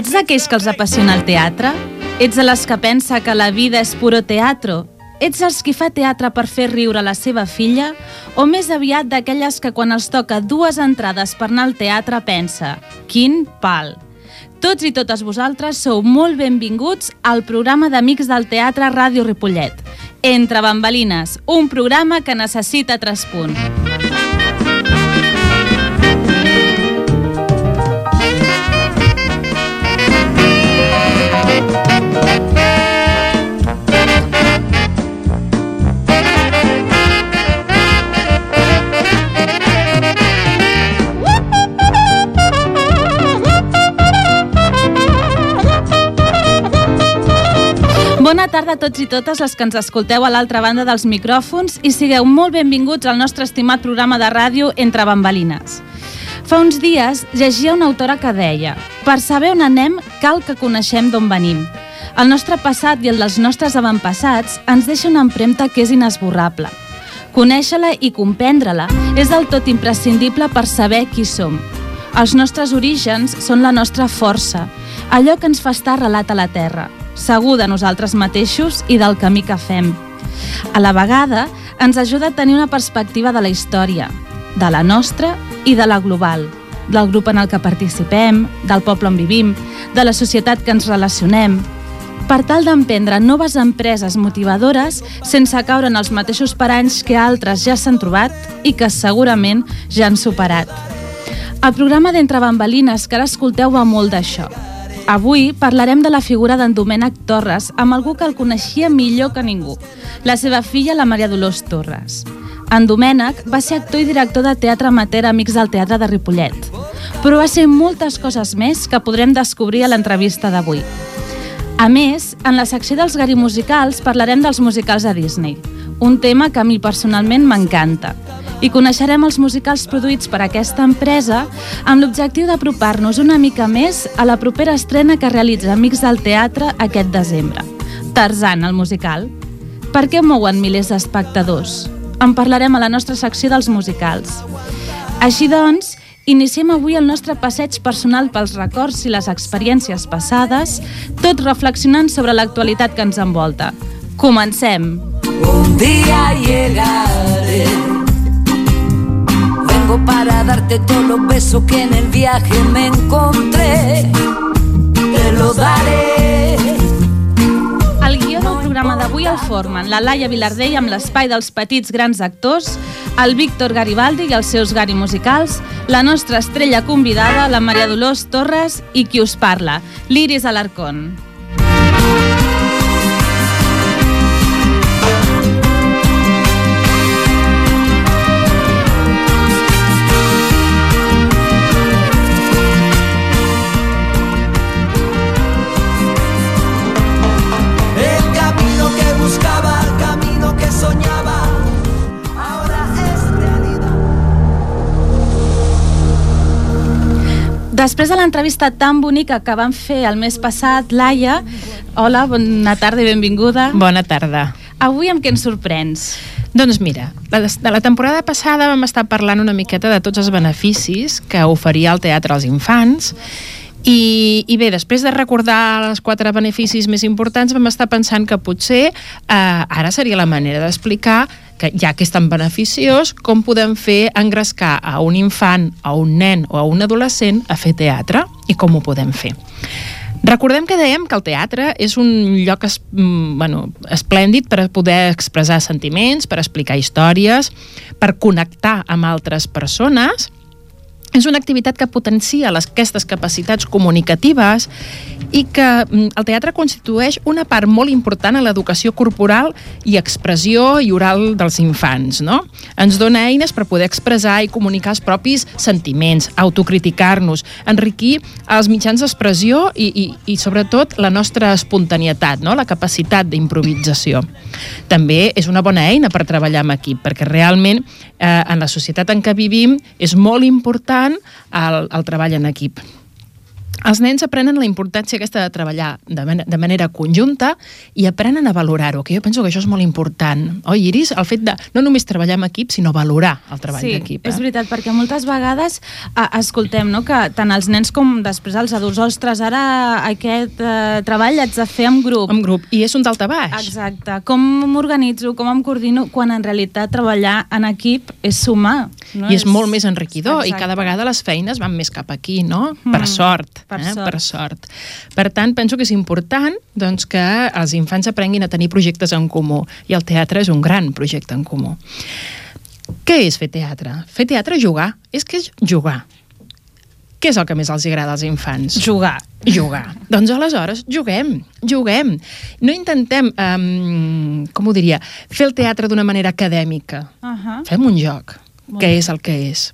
Ets d'aquells que els apassiona el teatre? Ets de les que pensa que la vida és puro teatro? Ets els qui fa teatre per fer riure la seva filla? O més aviat d'aquelles que quan els toca dues entrades per anar al teatre pensa «Quin pal!» Tots i totes vosaltres sou molt benvinguts al programa d'Amics del Teatre Ràdio Ripollet. Entre bambalines, un programa que necessita traspunt. Bona tarda a tots i totes les que ens escolteu a l'altra banda dels micròfons i sigueu molt benvinguts al nostre estimat programa de ràdio Entre Bambalines. Fa uns dies llegia una autora que deia Per saber on anem cal que coneixem d'on venim. El nostre passat i el dels nostres avantpassats ens deixa una empremta que és inesborrable. Conèixer-la i comprendre-la és del tot imprescindible per saber qui som. Els nostres orígens són la nostra força, allò que ens fa estar relat a la Terra, segur de nosaltres mateixos i del camí que fem. A la vegada, ens ajuda a tenir una perspectiva de la història, de la nostra i de la global, del grup en el que participem, del poble on vivim, de la societat que ens relacionem, per tal d'emprendre noves empreses motivadores sense caure en els mateixos paranys que altres ja s'han trobat i que segurament ja han superat. El programa d'Entre Bambalines que ara escolteu va molt d'això, Avui parlarem de la figura d'en Domènec Torres amb algú que el coneixia millor que ningú, la seva filla, la Maria Dolors Torres. En Domènec va ser actor i director de teatre amateur Amics del Teatre de Ripollet, però va ser moltes coses més que podrem descobrir a l'entrevista d'avui. A més, en la secció dels Gary Musicals parlarem dels musicals de Disney, un tema que a mi personalment m'encanta i coneixerem els musicals produïts per aquesta empresa amb l'objectiu d'apropar-nos una mica més a la propera estrena que realitza Amics del Teatre aquest desembre. Tarzan, el musical. Per què mouen milers d'espectadors? En parlarem a la nostra secció dels musicals. Així doncs, iniciem avui el nostre passeig personal pels records i les experiències passades, tot reflexionant sobre l'actualitat que ens envolta. Comencem! Un dia llegaré Vengo para darte todos los besos que en el viaje me encontré. Te lo daré. El guió del programa d'avui el formen la Laia Vilardell amb l'espai dels petits grans actors, el Víctor Garibaldi i els seus Gari musicals, la nostra estrella convidada, la Maria Dolors Torres i qui us parla, l'Iris Alarcón. Després de l'entrevista tan bonica que vam fer el mes passat, Laia, hola, bona tarda i benvinguda. Bona tarda. Avui amb què ens sorprens? Doncs mira, de la temporada passada vam estar parlant una miqueta de tots els beneficis que oferia el teatre als infants i, I bé, després de recordar els quatre beneficis més importants, vam estar pensant que potser eh, ara seria la manera d'explicar que ja que és tan beneficiós, com podem fer engrescar a un infant, a un nen o a un adolescent a fer teatre i com ho podem fer. Recordem que dèiem que el teatre és un lloc es, mm, bueno, esplèndid per poder expressar sentiments, per explicar històries, per connectar amb altres persones és una activitat que potencia les, aquestes capacitats comunicatives i que mm, el teatre constitueix una part molt important a l'educació corporal i expressió i oral dels infants. No? Ens dona eines per poder expressar i comunicar els propis sentiments, autocriticar-nos, enriquir els mitjans d'expressió i, i, i sobretot la nostra espontanietat, no? la capacitat d'improvisació. També és una bona eina per treballar en equip, perquè realment eh, en la societat en què vivim és molt important el, el treball en equip. Els nens aprenen la importància aquesta de treballar de, man de manera conjunta i aprenen a valorar-ho, que jo penso que això és molt important. Oi, Iris? El fet de no només treballar en equip, sinó valorar el treball sí, d'equip. Sí, eh? és veritat, perquè moltes vegades eh, escoltem no, que tant els nens com després els adults, ostres, ara aquest eh, treball l'haig de fer en grup. En grup, i és un dalta baix. Exacte. Com m'organitzo, com em coordino, quan en realitat treballar en equip és sumar. No? I és, és molt més enriquidor, Exacte. i cada vegada les feines van més cap aquí, no? Mm. Per sort per, eh? sort. per sort. Per tant, penso que és important doncs, que els infants aprenguin a tenir projectes en comú i el teatre és un gran projecte en comú. Què és fer teatre? Fer teatre és jugar. És que és jugar. Què és el que més els agrada als infants? Jugar. Jugar. Doncs aleshores, juguem, juguem. No intentem, um, com ho diria, fer el teatre d'una manera acadèmica. Uh -huh. Fem un joc, Molt que és el que és.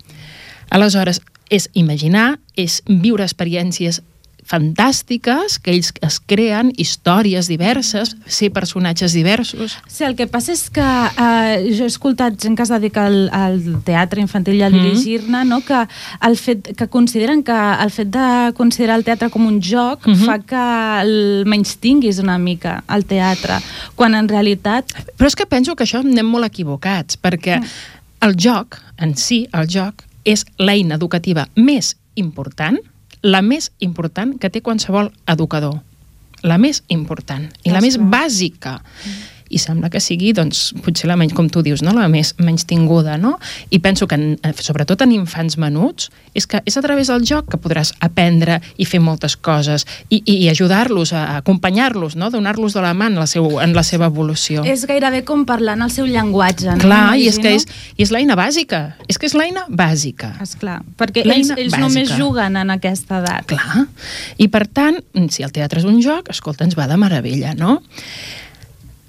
Aleshores, és imaginar, és viure experiències fantàstiques, que ells es creen històries diverses, ser personatges diversos. Sí, el que passa és que eh, jo he escoltat gent que es dedica al, al teatre infantil i a mm-hmm. dirigir-ne, no? que, el fet, que consideren que el fet de considerar el teatre com un joc mm -hmm. fa que el menys tinguis una mica al teatre, quan en realitat... Però és que penso que això anem molt equivocats, perquè mm. el joc, en si, el joc, és l'eina educativa més important, la més important que té qualsevol educador. La més important i la més bàsica. Mm i sembla que sigui, doncs, potser la menys, com tu dius, no? la més menys tinguda, no? I penso que, en, eh, sobretot en infants menuts, és que és a través del joc que podràs aprendre i fer moltes coses i, i ajudar-los, a, acompanyar-los, no? Donar-los de la mà en la, seu, en la seva evolució. És gairebé com parlar en el seu llenguatge, no? Clar, i és que és, i és l'eina bàsica. És que és l'eina bàsica. Esclar, perquè ells, ells bàsica. només juguen en aquesta edat. Clar, i per tant, si el teatre és un joc, escolta, ens va de meravella, no?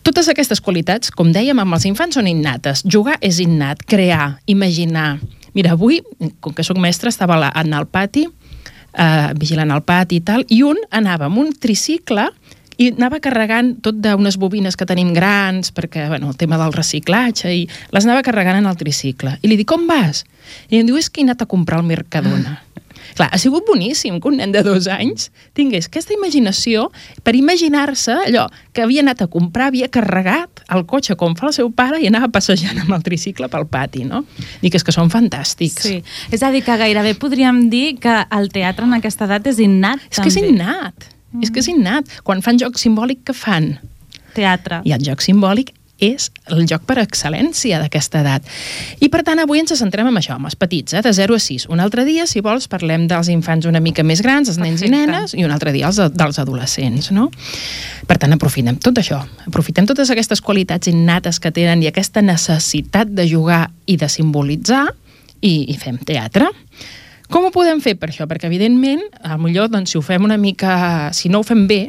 Totes aquestes qualitats, com dèiem, amb els infants són innates. Jugar és innat, crear, imaginar. Mira, avui, com que sóc mestra, estava en el pati, eh, vigilant el pati i tal, i un anava amb un tricicle i anava carregant tot d'unes bobines que tenim grans, perquè, bueno, el tema del reciclatge, i les anava carregant en el tricicle. I li dic, com vas? I em diu, és que he anat a comprar al Mercadona. Ah. Clar, ha sigut boníssim que un nen de dos anys tingués aquesta imaginació per imaginar-se allò que havia anat a comprar, havia carregat el cotxe com fa el seu pare i anava passejant amb el tricicle pel pati, no? Dic, és que són fantàstics. Sí, és a dir, que gairebé podríem dir que el teatre en aquesta edat és innat, És també. que és innat, mm. és que és innat. Quan fan joc simbòlic, què fan? Teatre. I el joc simbòlic és el joc per excel·lència d'aquesta edat. I per tant avui ens centrem en això, amb els petits, eh, de 0 a 6. Un altre dia, si vols, parlem dels infants una mica més grans, els nens Perfecte. i nenes, i un altre dia els dels adolescents, no? Per tant, aprofitem tot això, aprofitem totes aquestes qualitats innates que tenen i aquesta necessitat de jugar i de simbolitzar i, i fem teatre. Com ho podem fer per això? Perquè, evidentment, a millor, doncs, si ho fem una mica... Si no ho fem bé,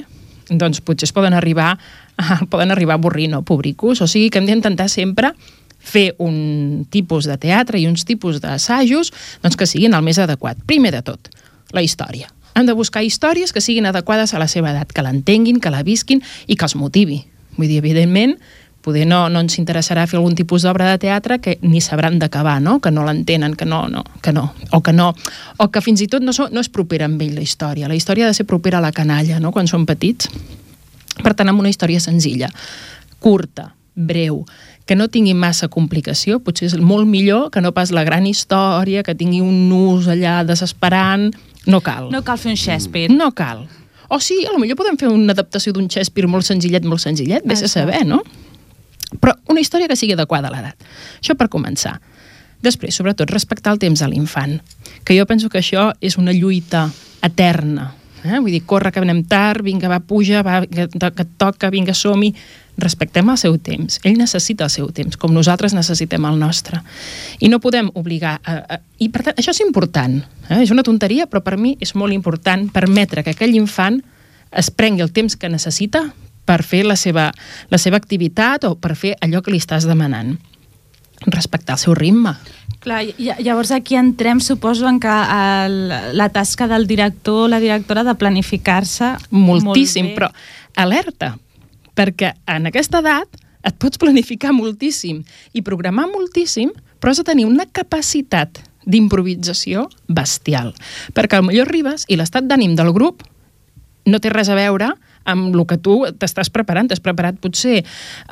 doncs potser es poden arribar poden arribar a avorrir, no, pobricos? O sigui que hem d'intentar sempre fer un tipus de teatre i uns tipus d'assajos doncs, que siguin el més adequat. Primer de tot, la història. Han de buscar històries que siguin adequades a la seva edat, que l'entenguin, que la visquin i que els motivi. Vull dir, evidentment, poder no, no ens interessarà fer algun tipus d'obra de teatre que ni sabran d'acabar, no? que no l'entenen, que no, no, que no, o que no, o que fins i tot no, so, no és propera amb ell la història. La història ha de ser propera a la canalla, no? quan són petits. Per tant, amb una història senzilla, curta, breu, que no tingui massa complicació, potser és molt millor que no pas la gran història, que tingui un nus allà desesperant, no cal. No cal fer un Shakespeare. No cal. O sí, a lo millor podem fer una adaptació d'un Shakespeare molt senzillet, molt senzillet, vés a saber, no? Però una història que sigui adequada a l'edat. Això per començar. Després, sobretot, respectar el temps de l'infant, que jo penso que això és una lluita eterna, Eh? Vull dir, corre que anem tard, vinga, va, puja, va, que, que et toca, vinga, som-hi. Respectem el seu temps. Ell necessita el seu temps, com nosaltres necessitem el nostre. I no podem obligar... A, a, I per tant, això és important. Eh? És una tonteria, però per mi és molt important permetre que aquell infant es prengui el temps que necessita per fer la seva, la seva activitat o per fer allò que li estàs demanant. Respectar el seu ritme. Clar, llavors aquí entrem, suposo, en que el, la tasca del director o la directora de planificar-se Moltíssim, molt però alerta, perquè en aquesta edat et pots planificar moltíssim i programar moltíssim, però has de tenir una capacitat d'improvisació bestial. Perquè al millor arribes i l'estat d'ànim del grup no té res a veure amb el que tu t'estàs preparant. T'has preparat potser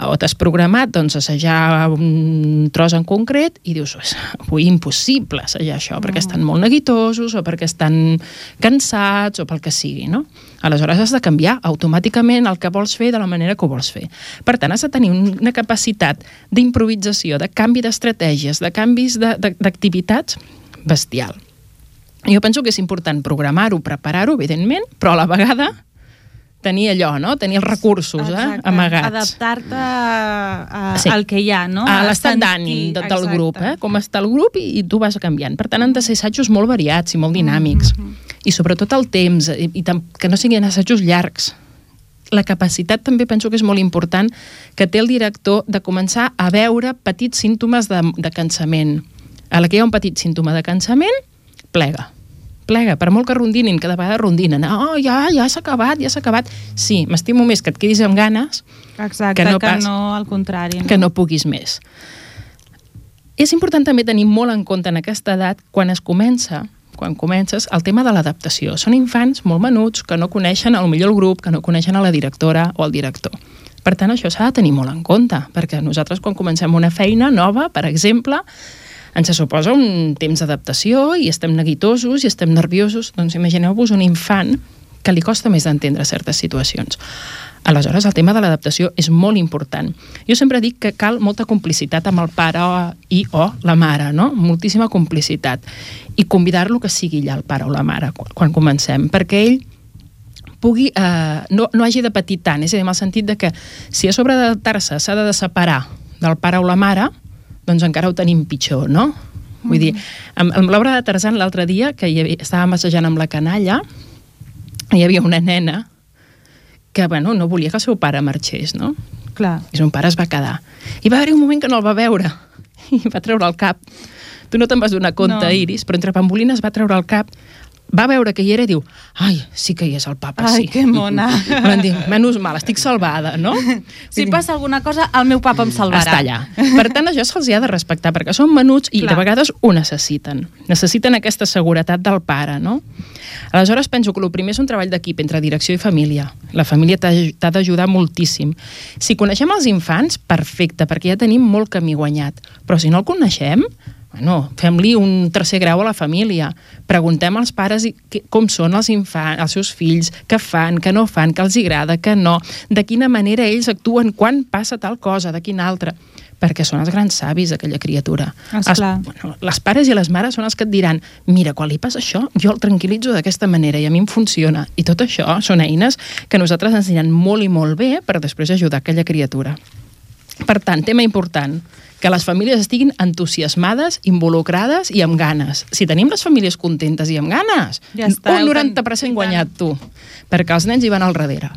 o t'has programat doncs, assajar un tros en concret i dius, avui impossible assajar això perquè estan molt neguitosos o perquè estan cansats o pel que sigui, no? Aleshores has de canviar automàticament el que vols fer de la manera que ho vols fer. Per tant, has de tenir una capacitat d'improvisació, de canvi d'estratègies, de canvis d'activitats bestial. Jo penso que és important programar-ho, preparar-ho, evidentment, però a la vegada tenir allò, no? Tenir els recursos eh? Amagats. Adaptar-te Sí. al que hi ha, no? a l'estat d'ànim de, del Exacte. grup, eh? com està el grup i, i tu vas canviant. Per tant, han de ser assajos molt variats i molt dinàmics. Mm-hmm. I sobretot el temps, i, i tam- que no siguin assajos llargs. La capacitat també penso que és molt important que té el director de començar a veure petits símptomes de, de cansament. A la que hi ha un petit símptoma de cansament, plega plega, per molt que rondinin, que de vegades rondinen, oh, ja, ja s'ha acabat, ja s'ha acabat. Sí, m'estimo més que et quedis amb ganes Exacte, que que no no, pas- al contrari. que no puguis més. És important també tenir molt en compte en aquesta edat, quan es comença, quan comences, el tema de l'adaptació. Són infants molt menuts que no coneixen al millor el grup, que no coneixen a la directora o al director. Per tant, això s'ha de tenir molt en compte, perquè nosaltres quan comencem una feina nova, per exemple, ens suposa un temps d'adaptació i estem neguitosos i estem nerviosos. Doncs imagineu-vos un infant que li costa més d'entendre certes situacions. Aleshores, el tema de l'adaptació és molt important. Jo sempre dic que cal molta complicitat amb el pare i o la mare, no? Moltíssima complicitat. I convidar-lo que sigui allà el pare o la mare quan, comencem, perquè ell pugui, eh, no, no hagi de patir tant, és a dir, en el sentit de que si a sobre d'adaptar-se s'ha de separar del pare o la mare, doncs encara ho tenim pitjor, no? Vull dir, amb, amb l'obra de Tarzan l'altre dia, que hi havia, estàvem assajant amb la canalla, hi havia una nena que, bueno, no volia que el seu pare marxés, no? Clar. I son pare es va quedar. I va haver un moment que no el va veure i va treure el cap. Tu no te'n vas donar compte, no. Iris, però entre pambolines va treure el cap va veure que hi era i diu ai, sí que hi és el papa, Ai, sí. que mona. Van dir, menys mal, estic salvada, no? Si passa alguna cosa, el meu papa em salvarà. Està allà. Per tant, això se'ls ha de respectar, perquè són menuts i Clar. de vegades ho necessiten. Necessiten aquesta seguretat del pare, no? Aleshores, penso que el primer és un treball d'equip entre direcció i família. La família t'ha d'ajudar moltíssim. Si coneixem els infants, perfecte, perquè ja tenim molt camí guanyat. Però si no el coneixem, bueno, fem-li un tercer grau a la família. Preguntem als pares com són els infants, els seus fills, què fan, què no fan, què els agrada, què no, de quina manera ells actuen quan passa tal cosa, de quina altra perquè són els grans savis d'aquella criatura. Esclar. Els, bueno, les pares i les mares són els que et diran mira, quan li passa això, jo el tranquil·litzo d'aquesta manera i a mi em funciona. I tot això són eines que nosaltres ens aniran molt i molt bé per després ajudar aquella criatura. Per tant, tema important, que les famílies estiguin entusiasmades, involucrades i amb ganes. Si tenim les famílies contentes i amb ganes, Ja està, un heu 90% ten- i guanyat tu, perquè els nens hi van al darrere.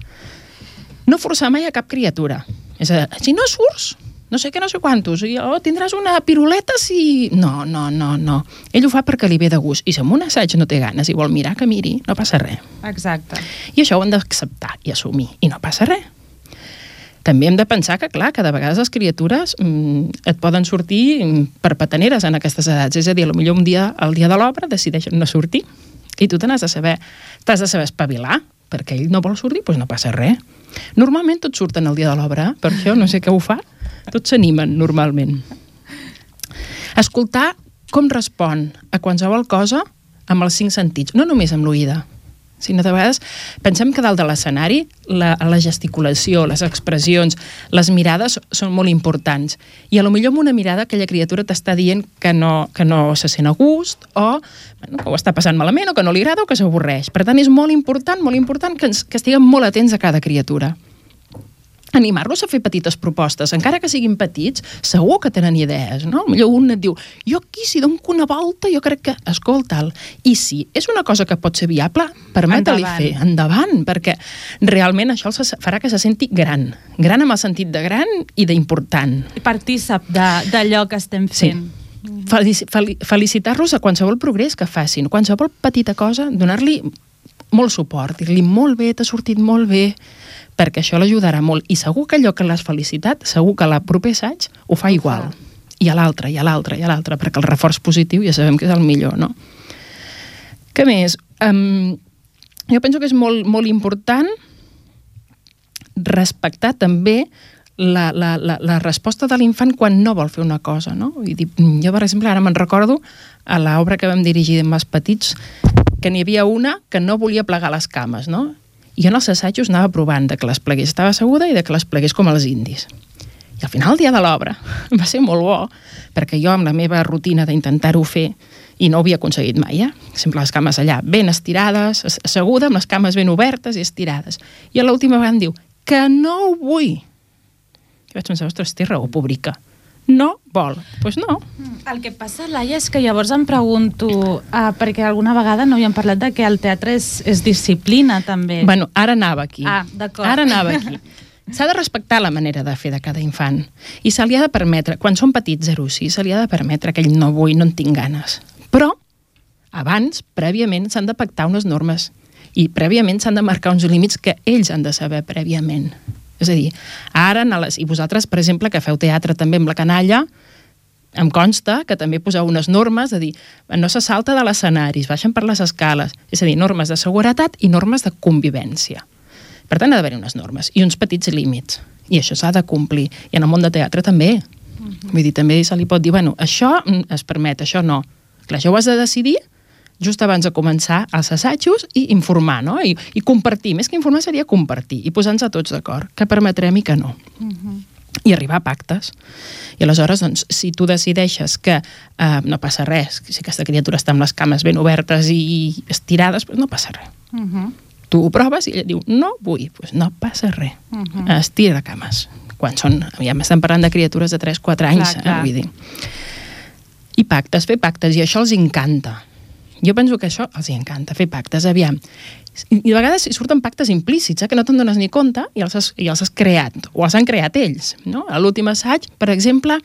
No forçar mai a cap criatura. És a dir, si no surts, no sé què, no sé quantos, i oh, tindràs una piruleta si... No, no, no, no. Ell ho fa perquè li ve de gust. I si en un assaig no té ganes i vol mirar, que miri, no passa res. Exacte. I això ho hem d'acceptar i assumir. I no passa res. També hem de pensar que, clar, que de vegades les criatures mm, et poden sortir mm, per pataneres en aquestes edats. És a dir, potser un dia, el dia de l'obra, decideixen no sortir. I tu te n'has de saber, t'has de saber espavilar, perquè ell no vol sortir, doncs no passa res. Normalment tots surten el dia de l'obra, per això no sé què ho fa. Tots s'animen, normalment. Escoltar com respon a qualsevol cosa amb els cinc sentits, no només amb l'oïda, sinó de vegades pensem que dalt de l'escenari la, la gesticulació, les expressions, les mirades són molt importants. I a lo millor amb una mirada aquella criatura t'està dient que no, que no se sent a gust o bueno, que ho està passant malament o que no li agrada o que s'avorreix. Per tant, és molt important, molt important que, ens, que estiguem molt atents a cada criatura animar-los a fer petites propostes, encara que siguin petits, segur que tenen idees, no? Millor un et diu, jo aquí si dono una volta, jo crec que, escolta'l, i si és una cosa que pot ser viable, Endavant. fer, endavant, perquè realment això els farà que se senti gran, gran amb el sentit de gran i d'important. Partícip d'allò que estem Sí. fent. Fel felicitar-los a qualsevol progrés que facin, qualsevol petita cosa, donar-li molt suport, dir-li molt bé, t'ha sortit molt bé, perquè això l'ajudarà molt. I segur que allò que l'has felicitat, segur que la proper assaig ho fa igual. i a l'altre, i a l'altre, i a l'altre, perquè el reforç positiu ja sabem que és el millor, no? Què més? Um, jo penso que és molt, molt important respectar també la, la, la, la resposta de l'infant quan no vol fer una cosa, no? I dir, jo, per exemple, ara me'n recordo a l'obra que vam dirigir amb els petits que n'hi havia una que no volia plegar les cames, no? I en els assajos anava provant de que les plegués, estava asseguda i de que les plegués com els indis. I al final, el dia de l'obra, va ser molt bo, perquè jo, amb la meva rutina d'intentar-ho fer, i no ho havia aconseguit mai, eh? Sempre les cames allà ben estirades, asseguda, amb les cames ben obertes i estirades. I a l'última vegada em diu que no ho vull. I vaig pensar, ostres, té raó, pública. No vol. Doncs pues no. El que passa, Laia, és que llavors em pregunto, uh, perquè alguna vegada no havíem parlat de que el teatre és, és disciplina, també. Bueno, ara anava aquí. Ah, d'acord. Ara anava aquí. S'ha de respectar la manera de fer de cada infant. I se li ha de permetre, quan són petits, 0 6, se li ha de permetre que ell no vull, no en tinc ganes. Però, abans, prèviament, s'han de pactar unes normes i prèviament s'han de marcar uns límits que ells han de saber prèviament. És a dir, ara, a les, i vosaltres, per exemple, que feu teatre també amb la canalla, em consta que també poseu unes normes, de dir, no se salta de l'escenari, es baixen per les escales, és a dir, normes de seguretat i normes de convivència. Per tant, ha d'haver unes normes i uns petits límits. I això s'ha de complir. I en el món de teatre també. Uh -huh. Vull dir, també se li pot dir, bueno, això es permet, això no. Clar, això ho has de decidir just abans de començar els assajos i informar, no? I, i compartir. Més que informar seria compartir i posar-nos a tots d'acord, que permetrem i que no. Uh -huh. I arribar a pactes. I aleshores, doncs, si tu decideixes que eh, no passa res, si aquesta criatura està amb les cames ben obertes i estirades, doncs no passa res. Uh -huh. Tu ho proves i ella diu, no vull, doncs no passa res. Uh -huh. Estira cames. Quan són, ja estem parlant de criatures de 3-4 anys, clar, clar. Eh, vull dir. I pactes, fer pactes, i això els encanta jo penso que això els encanta, fer pactes, aviam. I, a vegades hi surten pactes implícits, eh, que no te'n dones ni compte i els, has, i els has creat, o els han creat ells. No? A l'últim assaig, per exemple,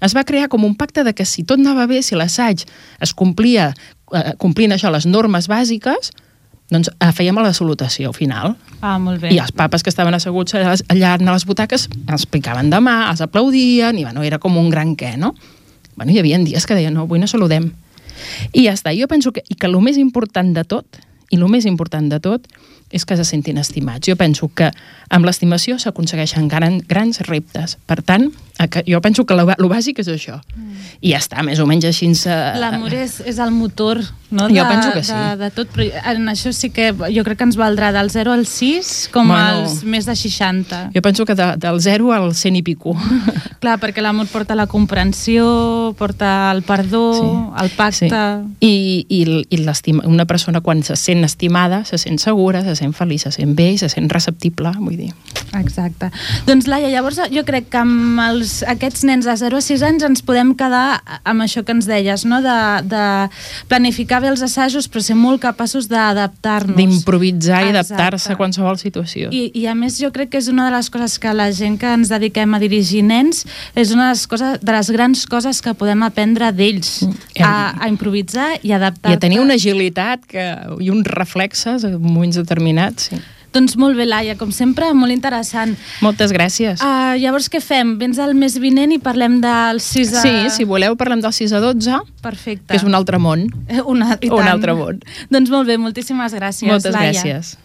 es va crear com un pacte de que si tot anava bé, si l'assaig es complia, eh, complint això, les normes bàsiques, doncs eh, fèiem la salutació final. Ah, molt bé. I els papes que estaven asseguts allà, allà a les butaques els explicaven de mà, els aplaudien, i bueno, era com un gran què, no? Bueno, hi havia dies que deien, no, avui no saludem. I ja està. Jo penso que, i que el més important de tot, i el més important de tot, és que se sentin estimats. Jo penso que amb l'estimació s'aconsegueixen gran, grans reptes. Per tant, jo penso que el bàsic és això. Mm. I ja està, més o menys així... L'amor és, és el motor no? de, jo penso que sí. de, de tot, però en això sí que jo crec que ens valdrà del 0 al 6 com bueno, als més de 60. Jo penso que de, del 0 al 100 i pico. Clar, perquè l'amor porta la comprensió, porta el perdó, sí. el pacte... Sí. I, i, i una persona quan se sent estimada, se sent segura, se sent feliç, se sent bé, se sent receptible, vull dir. Exacte. Doncs Laia, llavors jo crec que amb els, aquests nens de 0 a 6 anys ens podem quedar amb això que ens deies, no? de, de planificar bé els assajos però ser molt capaços d'adaptar-nos. D'improvisar i adaptar-se a qualsevol situació. I, I a més jo crec que és una de les coses que la gent que ens dediquem a dirigir nens és una de les, coses, de les grans coses que podem aprendre d'ells, mm. a, a improvisar i adaptar-te. I a tenir una agilitat que, i uns reflexes en moments determinats, sí. Doncs molt bé, Laia, com sempre, molt interessant. Moltes gràcies. Uh, llavors què fem? Vens al mes vinent i parlem del 6 a... Sí, si voleu parlem del 6 a 12. Perfecte. Que és un altre món. Eh, una, i tant. Un altre món. Doncs molt bé, moltíssimes gràcies, Moltes Laia. gràcies.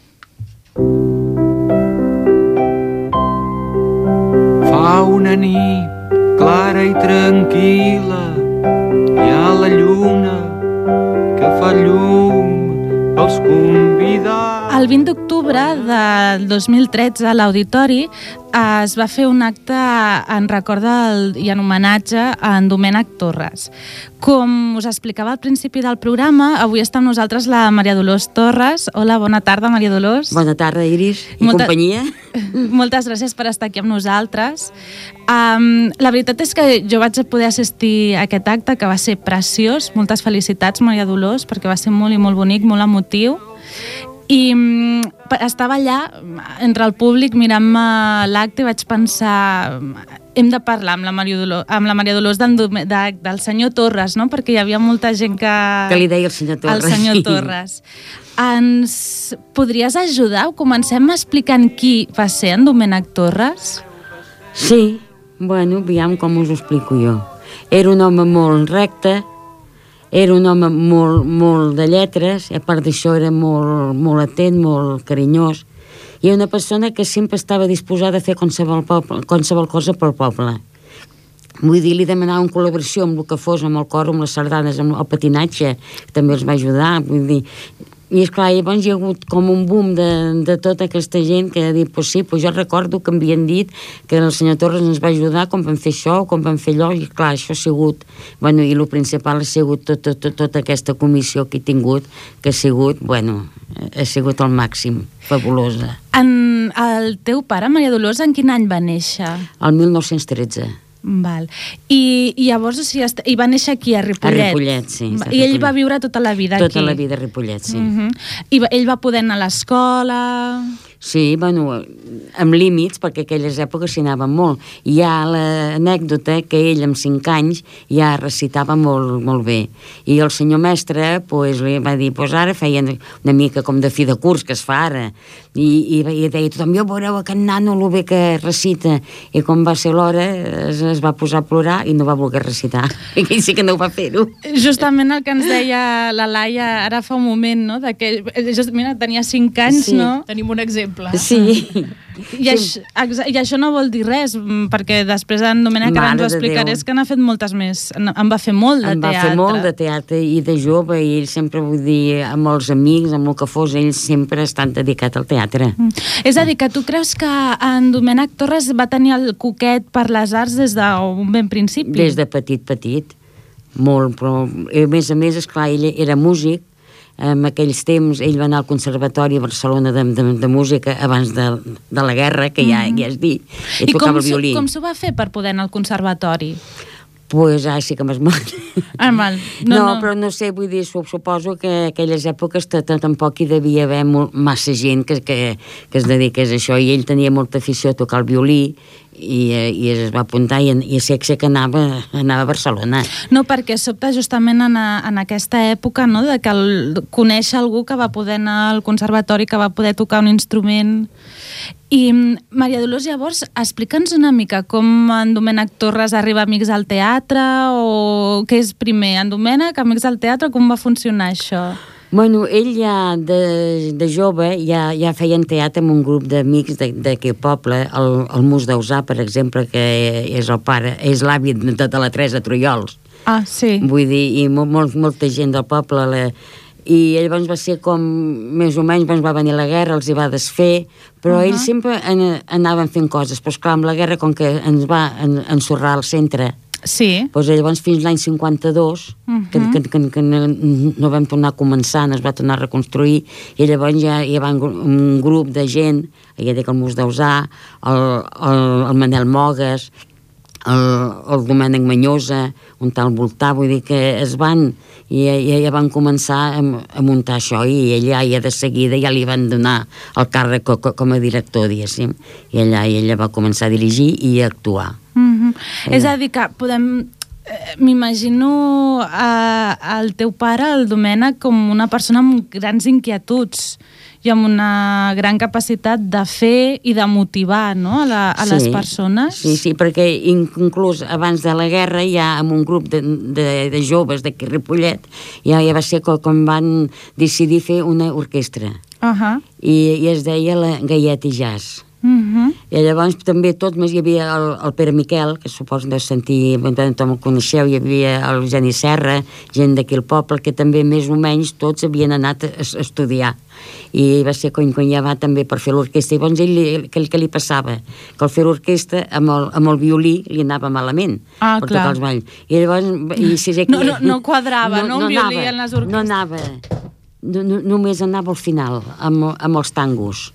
Fa una nit clara i tranquil·la hi ha la lluna que fa llum els convidats. El 20 d'octubre del 2013 a l'Auditori es va fer un acte en record del, i en homenatge a en Domènec Torres. Com us explicava al principi del programa, avui està amb nosaltres la Maria Dolors Torres. Hola, bona tarda, Maria Dolors. Bona tarda, Iris, i Molta... companyia. Moltes gràcies per estar aquí amb nosaltres. Um, la veritat és que jo vaig poder assistir a aquest acte, que va ser preciós. Moltes felicitats, Maria Dolors, perquè va ser molt i molt bonic, molt emotiu i um, estava allà entre el públic mirant-me l'acte i vaig pensar hem de parlar amb la Maria Dolors, amb la Maria Dolors de, del senyor Torres, no? perquè hi havia molta gent que... Que li deia el senyor Torres. El senyor Torres. Ens podries ajudar? Comencem explicant qui va ser en Domènec Torres? Sí, bueno, aviam com us ho explico jo. Era un home molt recte, era un home molt, molt de lletres, a part d'això era molt, molt atent, molt carinyós, i una persona que sempre estava disposada a fer qualsevol, poble, qualsevol cosa pel poble. Vull dir, li demanava una col·laboració amb el que fos, amb el cor, amb les sardanes, amb el patinatge, també els va ajudar. Vull dir, i és clar, llavors hi ha hagut com un boom de, de tota aquesta gent que ha dit, pues sí, pues jo recordo que havien dit que el senyor Torres ens va ajudar com vam fer això, com vam fer allò, i clar, això ha sigut, bueno, i el principal ha sigut tota tot, tot, tota aquesta comissió que he tingut, que ha sigut, bueno, ha sigut el màxim, fabulosa. En el teu pare, Maria Dolors, en quin any va néixer? El 1913. Val. I, i llavors, o sigui, i va néixer aquí, a Ripollet. A Ripollet, sí. I ell va viure tota la vida tota aquí. Tota la vida a Ripollet, sí. Uh -huh. I va, ell va poder anar a l'escola... Sí, bueno, amb límits, perquè aquelles èpoques s'hi anava molt. Hi ha l'anècdota que ell, amb 5 anys, ja recitava molt, molt bé. I el senyor mestre pues, li va dir, pues ara feien una mica com de fi de curs que es fa ara. I, i, i deia, tothom, jo veureu aquest nano el bé que recita. I com va ser l'hora, es, es va posar a plorar i no va voler recitar. I sí que no ho va fer-ho. Justament el que ens deia la Laia ara fa un moment, no? De que, just, mira, tenia 5 anys, sí. no? Tenim un exemple. Sí. I, això, I això no vol dir res, mm, perquè després en Domènec ara ens ho explicaré, és que n'ha fet moltes més, en va fer molt de en teatre. va fer molt de teatre i de jove, i ell sempre, vull dir, amb els amics, amb el que fos, ell sempre ha estat dedicat al teatre. Mm. És a dir, que tu creus que en Domènec Torres va tenir el coquet per les arts des d'un ben principi? Des de petit, petit. Molt, però a més a més, esclar, ell era músic, en aquells temps ell va anar al Conservatori a Barcelona de, de, de música abans de, de la guerra, que ja, mm -hmm. ja es dit, i, I tocava el violí. I com s'ho va fer per poder anar al Conservatori? pues, ah, sí que m'has mort. Ah, mal. No, no, no, però no sé, vull dir, suposo que aquelles èpoques tampoc hi devia haver molt, massa gent que, que, que es dediqués a això, i ell tenia molta afició a tocar el violí, i, eh, i es va apuntar i, i sé, sé que anava, anava a Barcelona. No, perquè sobta justament en, a, en aquesta època no, de que el, conèixer algú que va poder anar al conservatori, que va poder tocar un instrument... I, Maria Dolors, llavors, explica'ns una mica com en Domènec Torres arriba Amics al Teatre o què és primer, en Domènec, Amics al Teatre, com va funcionar això? Bueno, ell ja de, de jove ja, ja feien teatre amb un grup d'amics d'aquest poble, el, el Mus d'Ausà, per exemple, que és el pare, és l'avi de tota la Teresa Trullols. Ah, sí. Vull dir, i molt, molt, molta gent del poble la, i llavors va ser com, més o menys, va venir la guerra, els hi va desfer, però uh -huh. ells sempre an anaven fent coses, però esclar, amb la guerra, com que ens va ensorrar al centre, Sí. Pues llavors fins l'any 52, uh -huh. que, que, que, que no, vam tornar a començar, no es va tornar a reconstruir, i llavors ja hi va un grup de gent, ja dic el Mus d'Ausà, el, el, el Manel Mogues, el, el Domènec Manyosa, un tal Voltà, vull dir que es van i ja, ja van començar a, a muntar això i ella ja de seguida ja li van donar el càrrec co, co, com a director, diguéssim, i allà i ella va començar a dirigir i a actuar. Mm. És a dir, que podem eh, m'imagino eh, el teu pare, el Domènec, com una persona amb grans inquietuds i amb una gran capacitat de fer i de motivar no? a, la, a sí, les persones. Sí, sí, perquè inclús abans de la guerra ja amb un grup de, de, de joves d'aquí Ripollet ja, ja va ser com van decidir fer una orquestra uh -huh. I, i es deia la Gaiet i Jazz Uh -huh. I llavors també tots més hi havia el, el Pere Miquel, que suposo de sentir, tothom el coneixeu, hi havia el Geni Serra, gent d'aquí al poble, que també més o menys tots havien anat a, a estudiar. I va ser quan, quan ja va també per fer l'orquestra. I llavors ell, que, que li passava? Que al fer l'orquestra amb, el, amb el violí li anava malament. Ah, per clar. Els balls. I llavors... I si no, no, no quadrava, no, no, no violí anava, en les orquestres. No anava. No, no, només anava al final, amb, amb els tangos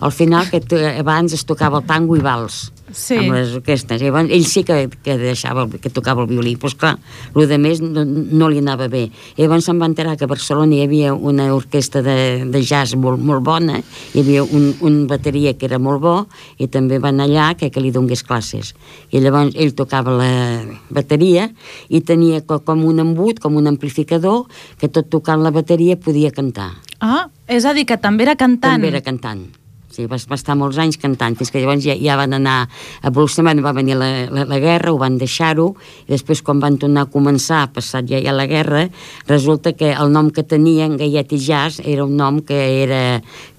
al final que abans es tocava el tango i vals sí. amb les orquestes. Llavors, ell sí que, que deixava, que tocava el violí, però esclar, el de més no, no li anava bé. I llavors se'n va enterar que a Barcelona hi havia una orquestra de, de jazz molt, molt bona, hi havia un, un bateria que era molt bo, i també van allà que, que li donés classes. I llavors ell tocava la bateria i tenia com un embut, com un amplificador, que tot tocant la bateria podia cantar. Ah, és a dir, que també era cantant. També era cantant Sí, va, va estar molts anys cantant, fins que llavors ja, ja van anar evolucionant, va venir la, la, la guerra, ho van deixar-ho, i després quan van tornar a començar, passat ja, ja la guerra, resulta que el nom que tenien, Gaiet i Jazz, era un nom que era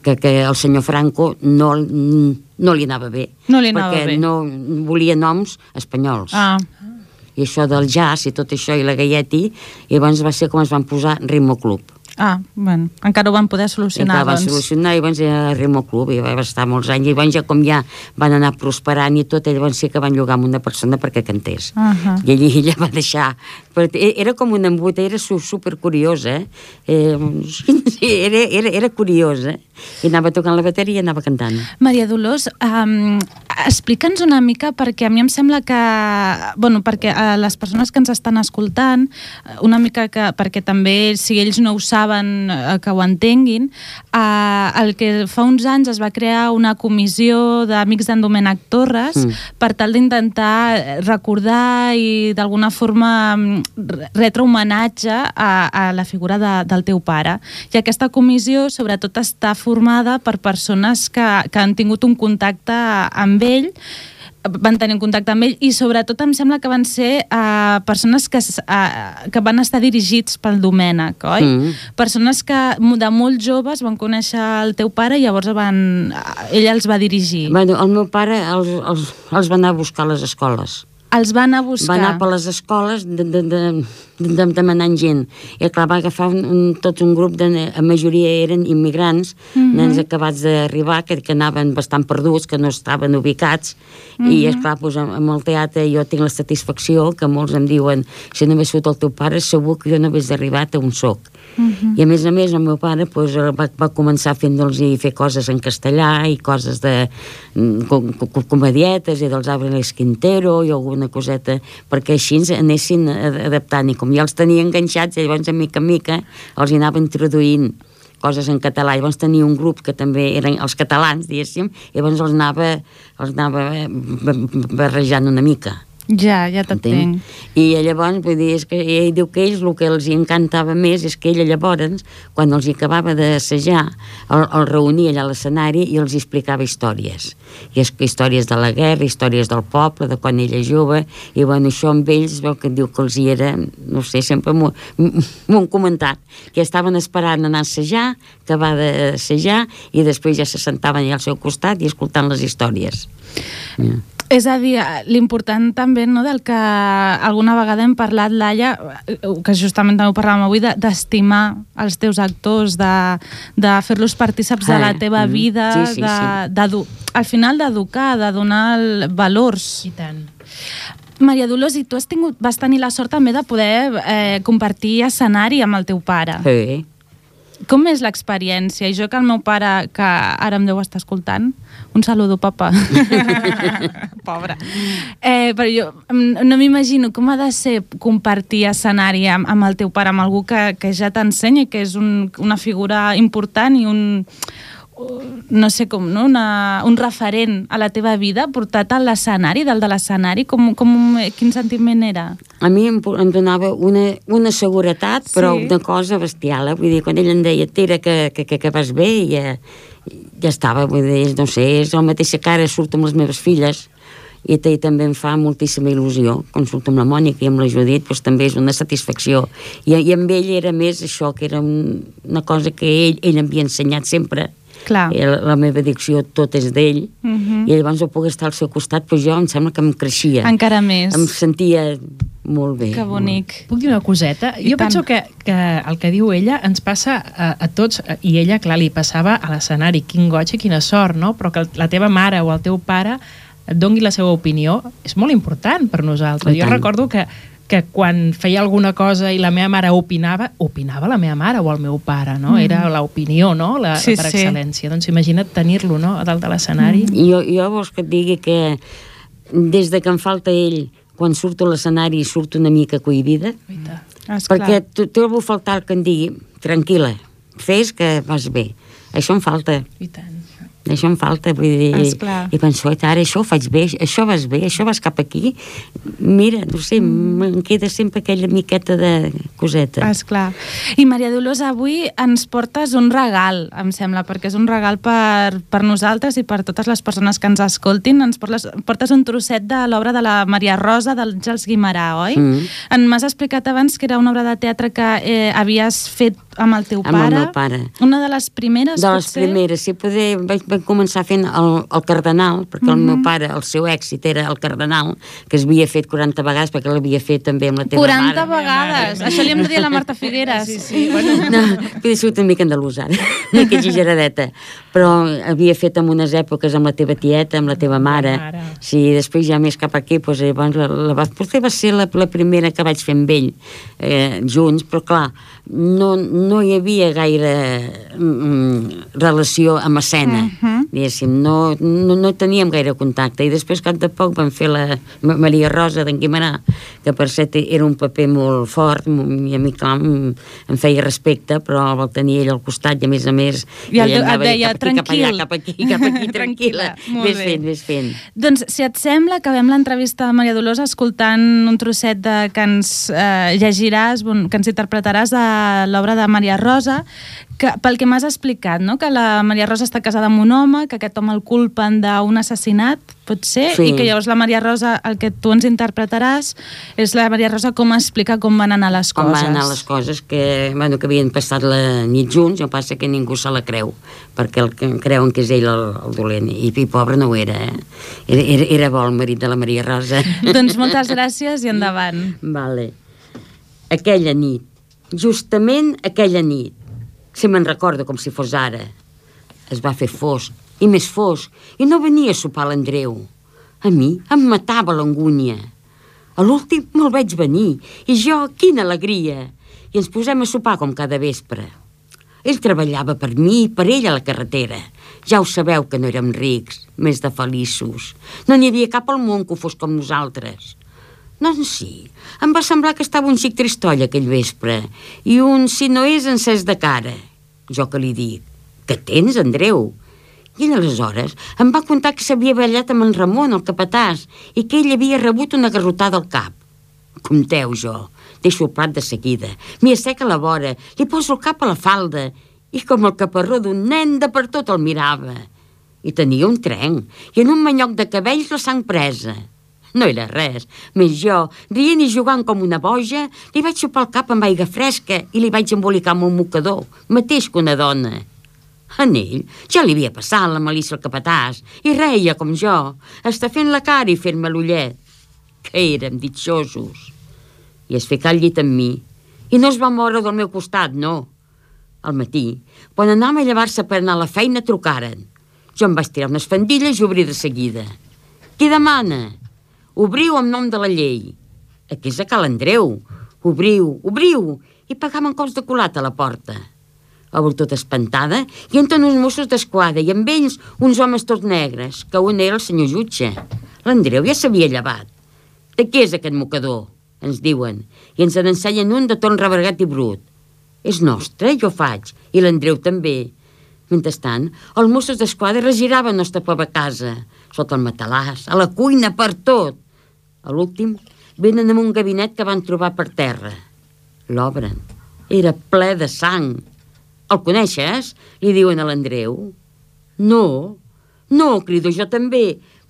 que, que el senyor Franco no, no li anava bé. No li anava perquè bé. no volia noms espanyols. Ah, I això del jazz i tot això i la Gaieti, i llavors va ser com es van posar Ritmo Club. Ah, bueno, encara ho van poder I solucionar, van doncs. solucionar i llavors era Ritmo Club i va estar molts anys i llavors ja com ja van anar prosperant i tot, i llavors sí que van llogar amb una persona perquè cantés. Ahà. I allí ella va deixar... Però e- era com una embuta, era su- super curiosa, eh? eh sí, era, era, era curiosa. I anava tocant la bateria i anava cantant. Maria Dolors, um, explica'ns una mica, perquè a mi em sembla que... bueno, perquè a les persones que ens estan escoltant, eh, una mica que, perquè també, si ells no ho saben, eh, que ho entenguin, uh, el que fa uns anys es va crear una comissió d'amics d'en Domènec Torres Mm. per tal d'intentar recordar i d'alguna forma retre homenatge a, a la figura de, del teu pare. I aquesta comissió sobretot està formada per persones que, que han tingut un contacte amb ell van tenir un contacte amb ell i sobretot em sembla que van ser uh, persones que, uh, que van estar dirigits pel Domènec, oi? Mm. Persones que de molt joves van conèixer el teu pare i llavors van, uh, ell els va dirigir. Bueno, el meu pare els, els, els va anar a buscar a les escoles. Els va anar a buscar. Va anar per les escoles de, de, de demanant gent. I clar, va agafar un, un, tot un grup, de, la majoria eren immigrants, mm Mhm. -hmm. nens acabats d'arribar, que, que anaven bastant perduts, que no estaven ubicats, mm -hmm. Mhm. i esclar, doncs, amb, el teatre jo tinc la satisfacció que molts em diuen si no hagués sigut el teu pare, segur que jo no hagués arribat on soc. Mhm. I a més a més el meu pare doncs, va, va començar fent-los i fer coses en castellà i coses de mm, com, com, comedietes i dels Árboles Quintero i alguna coseta perquè així anessin a- adaptant i com ja els tenia enganxats llavors de mica en mica els hi anava introduint coses en català. Llavors tenia un grup que també eren els catalans, diguéssim, i llavors els anava, els anava ba- barrejant una mica. Ja, ja t'entenc. I llavors, vull dir, és que ell diu que ells el que els encantava més és que ella llavors, quan els acabava d'assajar, el, el reunia allà a l'escenari i els explicava històries. I és que històries de la guerra, històries del poble, de quan ella jove, i bueno, això amb ells veu que diu que els hi era, no sé, sempre m'ho han comentat, que estaven esperant anar a assajar, acabar d'assajar, i després ja se sentaven allà al seu costat i escoltant les històries. Ja. És a dir, l'important també no, del que alguna vegada hem parlat, Laia, eh, que justament també ho parlàvem avui, de- d'estimar els teus actors, de, de fer-los partíceps de la teva mm, vida, sí, sí, de, sí. d'edu- al final d'educar, de donar el- valors. I tant. Maria Dolors, i tu has tingut, vas tenir la sort també de poder eh, compartir escenari amb el teu pare. Sí. Com és l'experiència? I jo que el meu pare, que ara em deu estar escoltant, un saludo, papa. Pobre. Eh, però jo no m'imagino com ha de ser compartir escenari amb, amb el teu pare, amb algú que, que ja t'ensenya i que és un, una figura important i un no sé com, no? Una, un referent a la teva vida, portat a l'escenari, dalt de l'escenari, com, com, quin sentiment era? A mi em, em donava una, una seguretat, però Sí. una cosa bestial. Eh? Vull dir, quan ell em deia, tira, que, que, que, que vas bé, ja, ja estava, vull dir, no sé, és la mateixa cara, surto amb les meves filles, i, i també em fa moltíssima il·lusió. Quan surto amb la Mònica i amb la Judit, doncs també és una satisfacció. I, I amb ell era més això, que era un, una cosa que ell, ell m'havia ensenyat sempre, Clar. I la, meva addicció tot és d'ell, Mhm. i llavors jo poder estar al seu costat, doncs jo em sembla que em creixia. Encara més. Em sentia molt bé. Que bonic. Puc dir una coseta? I jo tant. penso que, que el que diu ella ens passa a, a tots, i ella, clar, li passava a l'escenari, quin goig i quina sort, no? Però que la teva mare o el teu pare et dongui la seva opinió és molt important per nosaltres. I Jo tant. recordo que que quan feia alguna cosa i la meva mare opinava, opinava la meva mare o el meu pare, no? Mm. Era l'opinió, no? La, Sí, per sí. excel·lència. Doncs imagina't tenir-lo, no?, a dalt de l'escenari. Mm. I jo, jo vols que et digui que des de que em falta ell, quan surto a l'escenari surto una mica cohibida. Esclar. perquè trobo a faltar que em digui tranquil·la, fes que vas bé. Això em falta. I tant. Això em falta, vull dir... Esclar. I penso, "Oi, ara això ho faig bé, això vas bé, això vas cap aquí. Mira, no sé, Mm. me'n queda sempre aquella miqueta de coseta. Esclar. I Maria Dolors, avui ens portes un regal, em sembla, perquè és un regal per, per nosaltres i per totes les persones que ens escoltin. Ens portes, portes un trosset de l'obra de la Maria Rosa d'Àngels Guimarà, oi? Mm. En M'has explicat abans que era una obra de teatre que eh, havies fet amb el teu Amb el pare. meu pare. Una de les primeres, de les potser? primeres, sí, poder, vaig, vaig començar fent el, el cardenal, perquè el Mhm. meu pare, el seu èxit era el cardenal, que es havia fet 40 vegades, perquè l'havia fet també amb la teva 40 mare. vegades. Això li hem de dir a la Marta Figueres. Sí, sí, bueno, No, he sigut una mica andalús ara, una mica exageradeta, però havia fet en unes èpoques amb la teva tieta, amb la teva mare. mare. Sí, després ja més cap aquí, doncs, llavors la, la, va- potser va ser la, la primera que vaig fer amb ell, eh, junts, però clar, no, no hi havia gaire mm, relació amb escena, uh Mhm. -huh. diguéssim, no, no, no teníem gaire contacte, i després, cap de poc, vam fer la Ma- Maria Rosa d'en Guimarà, que per cert era un paper molt fort, i a mi, clar, em, feia respecte, però el tenia ell al costat, i a més a més... I el- anava et deia, cap aquí, cap allà, "Tranquil." cap aquí, cap aquí, Tranquil·la, bé. fent, ves fent. Doncs, si et sembla, acabem l'entrevista a Maria Dolors escoltant un trosset de, que ens eh, llegiràs, que ens interpretaràs de l'obra de Maria Rosa, que, pel que m'has explicat, no? que la Maria Rosa està casada amb un home, que aquest home el culpen d'un assassinat, pot ser, Sí. i que llavors la Maria Rosa, el que tu ens interpretaràs, és la Maria Rosa com explica com van anar les Com coses. van anar les coses, que, bueno, que havien passat la nit junts, que passa que ningú se la creu, perquè el que creuen que és ell el, el dolent, i, i pobre no ho era, eh? Era, era, era bo el marit de la Maria Rosa. doncs moltes gràcies i endavant. Vale. Aquella nit, justament aquella nit, si me'n recordo com si fos ara, es va fer fosc, i més fosc, i no venia a sopar l'Andreu. A mi em matava l'angúnia. A l'últim me'l veig venir, i jo, quina alegria! I ens posem a sopar com cada vespre. Ell treballava per mi i per ell a la carretera. Ja ho sabeu que no érem rics, més de feliços. No n'hi havia cap al món que ho fos com nosaltres. Doncs sí, em va semblar que estava un xic tristoll aquell vespre i un si no és encès de cara. Jo que li dic, que tens, Andreu? I ell aleshores em va contar que s'havia ballat amb en Ramon, el capatàs, i que ell havia rebut una garrotada al cap. Compteu jo, deixo el plat de seguida, m'hi asseca la vora, li poso el cap a la falda, i com el caparró d'un nen de per tot el mirava. I tenia un trenc, i en un manyoc de cabells la sang presa. No era res, més jo, rient i jugant com una boja, li vaig xupar el cap amb aigua fresca i li vaig embolicar amb un mocador, mateix que una dona. En ell ja li havia passat la malícia al capatàs i reia com jo, està fent la cara i fent-me l'ullet. Que érem ditxosos. I es ficar al llit amb mi i no es va moure del meu costat, no. Al matí, quan anàvem a llevar-se per anar a la feina, trucaren. Jo em vaig tirar unes fandilles i obrir de seguida. Qui demana? Obriu en nom de la llei. Aquí és a Cal Andreu. Obriu, obriu! I pagaven cops de colat a la porta. Obro tota espantada i entren uns Mossos d'Esquadra i amb ells uns homes tots negres, que un era el senyor jutge. L'Andreu ja s'havia llevat. De què és aquest mocador? Ens diuen. I ens n'ensenyen un de ton rebergat i brut. És nostre, jo faig, i l'Andreu també. Mentrestant, els Mossos d'Esquadra regiraven nostra pobra casa, sota el matalàs, a la cuina, per tot. A l'últim, venen amb un gabinet que van trobar per terra. L'obren. Era ple de sang. El coneixes? Li diuen a l'Andreu. No, no, crido jo també.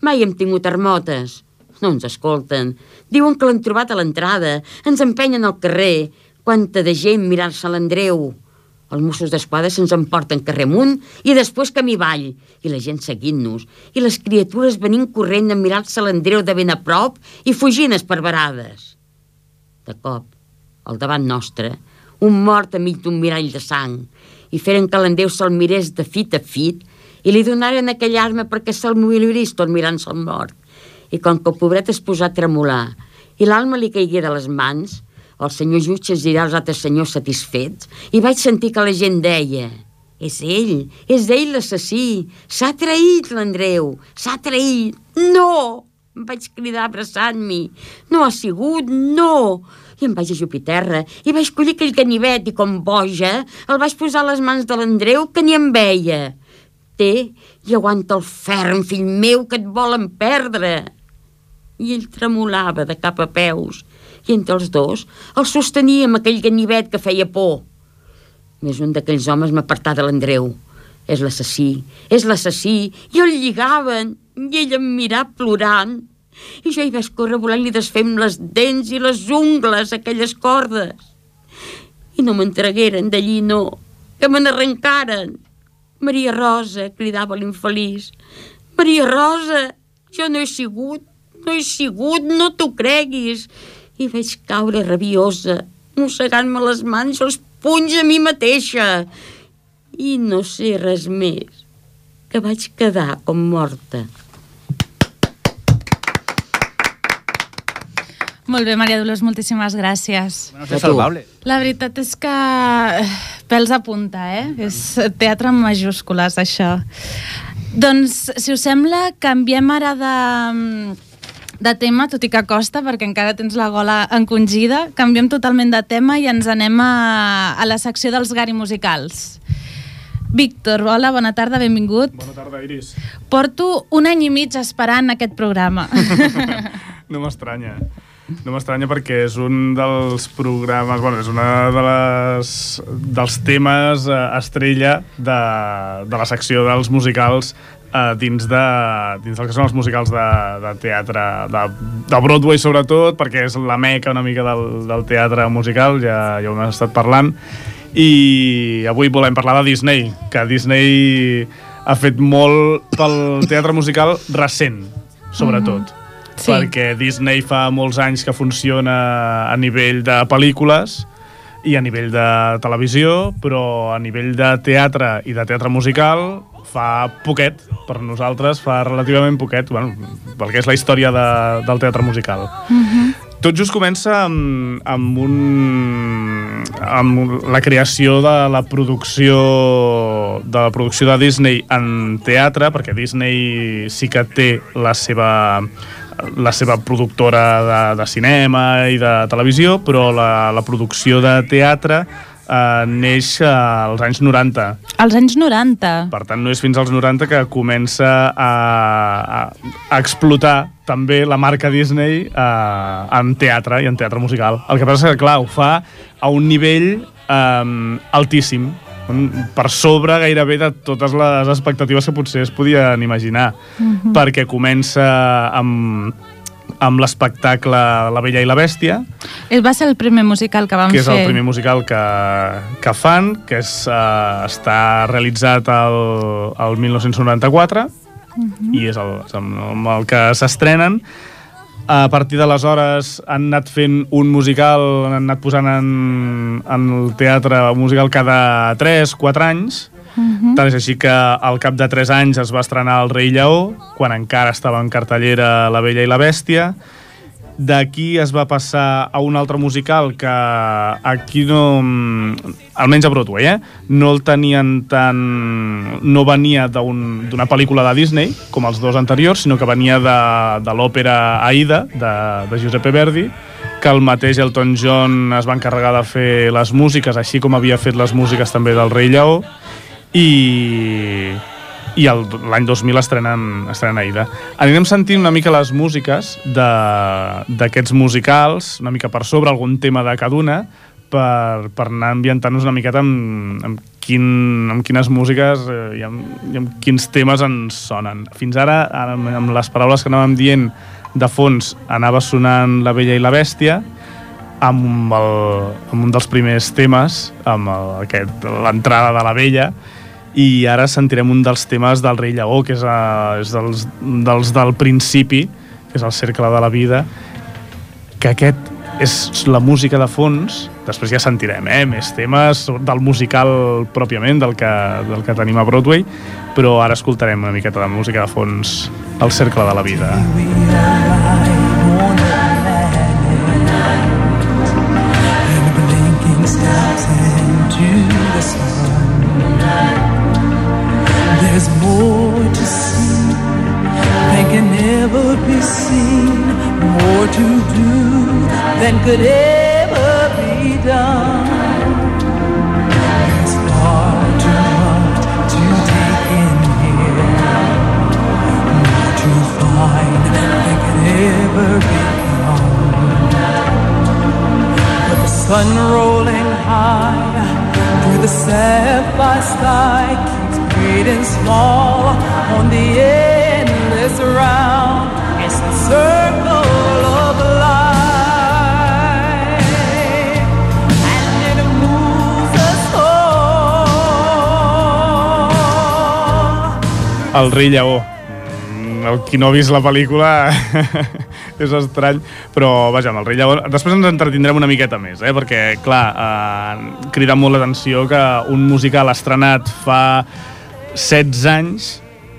Mai hem tingut armotes. No ens escolten. Diuen que l'han trobat a l'entrada. Ens empenyen al carrer. Quanta de gent mirar-se l'Andreu. Els Mossos d'Esquadra se'ns emporten carrer amunt i després camí avall. I la gent seguint-nos. I les criatures venint corrent a mirar-se l'Andreu de ben a prop i fugint esparverades. De cop, al davant nostre, un mort enmig d'un mirall de sang i feren que l'Andreu se'l mirés de fit a fit i li donaren aquella arma perquè se'l morirís tot mirant-se el mort. I com que el pobret es posà a tremolar i l'alma li caigué de les mans, el senyor jutge es dirà als altres senyors satisfets i vaig sentir que la gent deia és ell, és ell l'assassí, s'ha traït l'Andreu, s'ha traït, no! Em vaig cridar abraçant-m'hi, no ha sigut, no! I em vaig ajupir terra i vaig collir aquell canivet i com boja el vaig posar a les mans de l'Andreu que ni em veia. té i aguanta el ferm, fill meu, que et volen perdre. I ell tremolava de cap a peus i entre els dos el sostenia amb aquell ganivet que feia por. Més un d'aquells homes m'apartà de l'Andreu. És l'assassí, és l'assassí, i el lligaven, i ell em mirà plorant. I jo hi vaig córrer volent-li desfer amb les dents i les ungles aquelles cordes. I no m'entregueren d'allí, no, que me n'arrencaren. Maria Rosa, cridava l'infeliç. Maria Rosa, jo no he sigut, no he sigut, no t'ho creguis. I vaig caure rabiosa, mossegant-me les mans i els punys a mi mateixa. I no sé res més, que vaig quedar com morta. Molt bé, Maria Dolors, moltíssimes gràcies. Bueno, és salvable. La veritat és que eh, pèls a punta, eh? És teatre en majúscules, això. Doncs, si us sembla, canviem ara de, de tema, tot i que costa, perquè encara tens la gola encongida. Canviem totalment de tema i ens anem a, a la secció dels gari musicals. Víctor, hola, bona tarda, benvingut. Bona tarda, Iris. Porto un any i mig esperant aquest programa. No m'estranya. No m'estranya perquè és un dels programes, bueno, és una de les, dels temes eh, estrella de, de la secció dels musicals eh, dins, de, dins del que són els musicals de, de teatre, de, de Broadway sobretot, perquè és la meca una mica del, del teatre musical, ja, ja ho hem estat parlant, i avui volem parlar de Disney, que Disney ha fet molt pel teatre musical recent, sobretot. Mm -hmm Sí. perquè Disney fa molts anys que funciona a nivell de pel·lícules i a nivell de televisió, però a nivell de teatre i de teatre musical fa poquet, per nosaltres fa relativament poquet, bueno, pel que és la història de, del teatre musical. Mm -hmm. Tot just comença amb, amb, un, amb la creació de la producció de la producció de Disney en teatre, perquè Disney sí que té la seva la seva productora de, de cinema i de televisió, però la, la producció de teatre eh, neix als anys 90. Als anys 90? Per tant, no és fins als 90 que comença a, a, a explotar també la marca Disney eh, en teatre i en teatre musical. El que passa és que, clar, ho fa a un nivell eh, altíssim, per sobre gairebé de totes les expectatives que potser es podien imaginar, uh -huh. perquè comença amb amb l'espectacle La Bella i la Bèstia. El va ser el primer musical que vam fer. Que és el primer musical que, que fan, que és, uh, està realitzat al, al 1994 uh -huh. i és el, és amb el que s'estrenen. A partir d'aleshores han anat fent un musical, han anat posant en, en el teatre musical cada 3-4 anys, Uh -huh. Tant és així que al cap de 3 anys es va estrenar El rei lleó, quan encara estava en cartellera La bella i la bèstia. D'aquí es va passar a un altre musical que aquí no... almenys a Broadway, eh? No el tenien tan... no venia d'una un, pel·lícula de Disney, com els dos anteriors, sinó que venia de, de l'òpera Aida, de, de Giuseppe Verdi, que el mateix Elton John es va encarregar de fer les músiques, així com havia fet les músiques també del Rei Lleó, i, i l'any 2000 estrenen, estrenen Aida. Anirem sentint una mica les músiques d'aquests musicals, una mica per sobre, algun tema de cada una, per, per anar ambientant-nos una miqueta amb, amb, quin, amb quines músiques eh, i, amb, i amb quins temes ens sonen. Fins ara, amb, amb les paraules que anàvem dient de fons, anava sonant La Bella i la Bèstia, amb, el, amb un dels primers temes, amb l'entrada de la Vella, i ara sentirem un dels temes del Rei Lleó, que és, a, és dels, dels del principi, que és el cercle de la vida, que aquest és la música de fons, després ja sentirem eh, més temes del musical pròpiament, del que, del que tenim a Broadway, però ara escoltarem una miqueta de música de fons, el cercle de la vida. more to do than could ever be done. It's far too much to take in here, not too fine than could ever become. But the sun rolling high through the sapphire sky keeps great small on the endless round. It's the circle. El rei lleó. Mm, El qui no ha vist la pel·lícula és estrany, però vaja, amb el rei lleó... Després ens entretindrem una miqueta més, eh? perquè, clar, eh, crida molt l'atenció que un musical estrenat fa 16 anys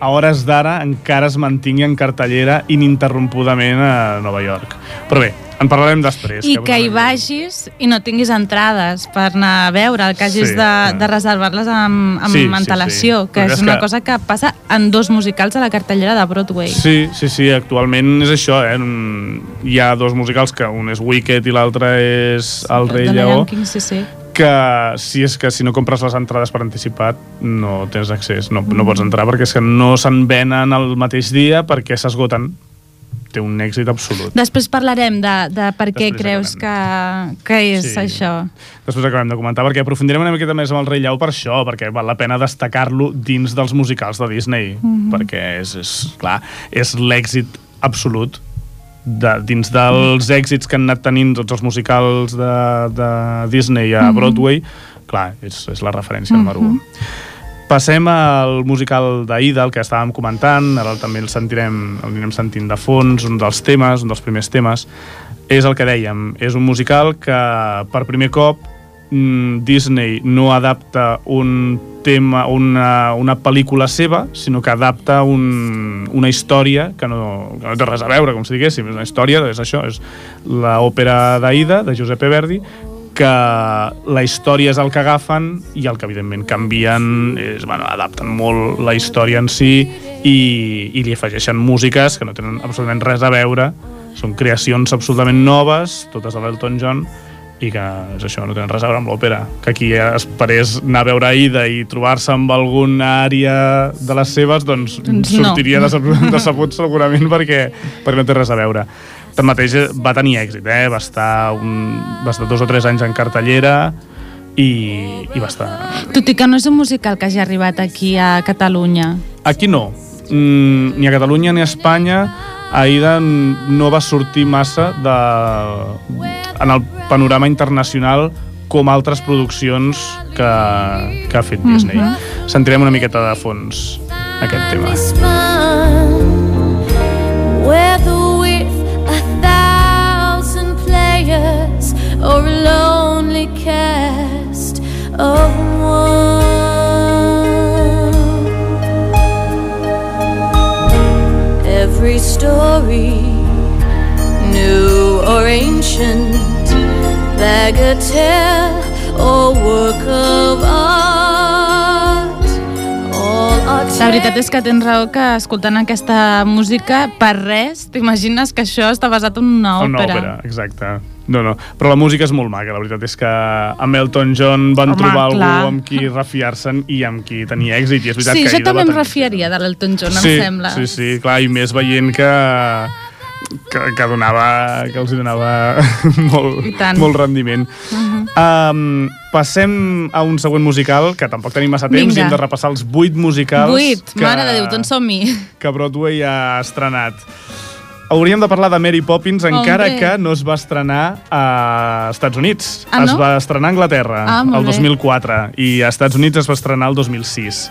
a hores d'ara encara es mantingui en cartellera ininterrompudament a Nova York. Però bé, en parlarem després. I que hi vagis i no tinguis entrades per anar a veure, el que hagis Sí, de, clar. de reservar-les amb, amb Sí, sí, antelació, sí. que Però és és una que- cosa que passa en dos musicals a la cartellera de Broadway. Sí, sí, sí, actualment és això, eh? Mm, Hi ha dos musicals, que un és Wicked i l'altre és El rei lleó, King, sí, sí. que si és que si no compres les entrades per anticipat no tens accés, no, Mm. no pots entrar perquè és que no se'n venen el mateix dia perquè s'esgoten. Té un èxit absolut. Després parlarem de, de per què Després creus que, que és Sí. això. Després acabem de comentar, perquè aprofundirem una miqueta més amb el Rei Lleó per això, perquè val la pena destacar-lo dins dels musicals de Disney, Mhm. perquè és, és, clar, és l'èxit absolut de, dins dels èxits que han anat tenint tots els musicals de, de Disney Mhm. a Broadway, clar, és, és la referència número 1. Passem al musical d'Aida, el que estàvem comentant, ara també el sentirem, el anirem sentint de fons, un dels temes, un dels primers temes, és el que dèiem, és un musical que per primer cop mm, Disney no adapta un tema, una, una pel·lícula seva, sinó que adapta un, una història que no, que no té res a veure, com si diguéssim, és una història, és això, és l'òpera d'Aida, de Giuseppe Verdi, que la història és el que agafen i el que evidentment canvien és, bueno, adapten molt la història en si i, i li afegeixen músiques que no tenen absolutament res a veure. Són creacions absolutament noves totes de l'Elton John i que és això, no tenen res a veure amb l'òpera. Que aquí esperés anar a veure Aida i trobar-se amb alguna àrea de les seves, doncs, Doncs no. sortiria decebut, decebut segurament perquè, perquè no té res a veure tanmateix eh, va tenir èxit, eh? va, estar un, va estar dos o tres anys en cartellera i, i va estar... Tot i que no és un musical que hagi arribat aquí a Catalunya. Aquí no, mm, ni a Catalunya ni a Espanya Aida no va sortir massa de, en el panorama internacional com altres produccions que, que ha fet Disney. Sentirem una miqueta de fons aquest tema. Of one. Every story, new or ancient, bagatelle or work of art, La veritat és que tens raó que escoltant aquesta música, per res, t'imagines que això està basat en una Una òpera. òpera, exacte. No, no. Però la música és molt maca, la veritat és que amb Elton John van Home, trobar clar. algú amb qui refiar-se'n i amb qui tenia èxit. I és veritat Sí, que jo també em refiaria de l'Elton John, sí, em sembla. Sí, sí, clar, i més veient que que, que donava que els donava molt, molt rendiment. Uh -huh. um, passem a un següent musical, que tampoc tenim massa temps, Vinga. i hem de repassar els vuit musicals Vuit, que, mare de Déu, doncs som-hi. que Broadway ha estrenat. Hauríem de parlar de Mary Poppins, encara Hombre. que no es va estrenar a Estats Units. Ah, Es no? va estrenar a Anglaterra Ah, el bé. 2004 i a Estats Units es va estrenar el 2006.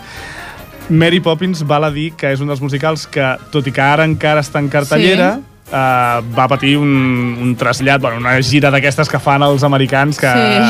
Mary Poppins val a dir que és un dels musicals que, tot i que ara encara està en cartellera, Sí. Uh, va patir un, un trasllat, bueno, una gira d'aquestes que fan els americans que Sí.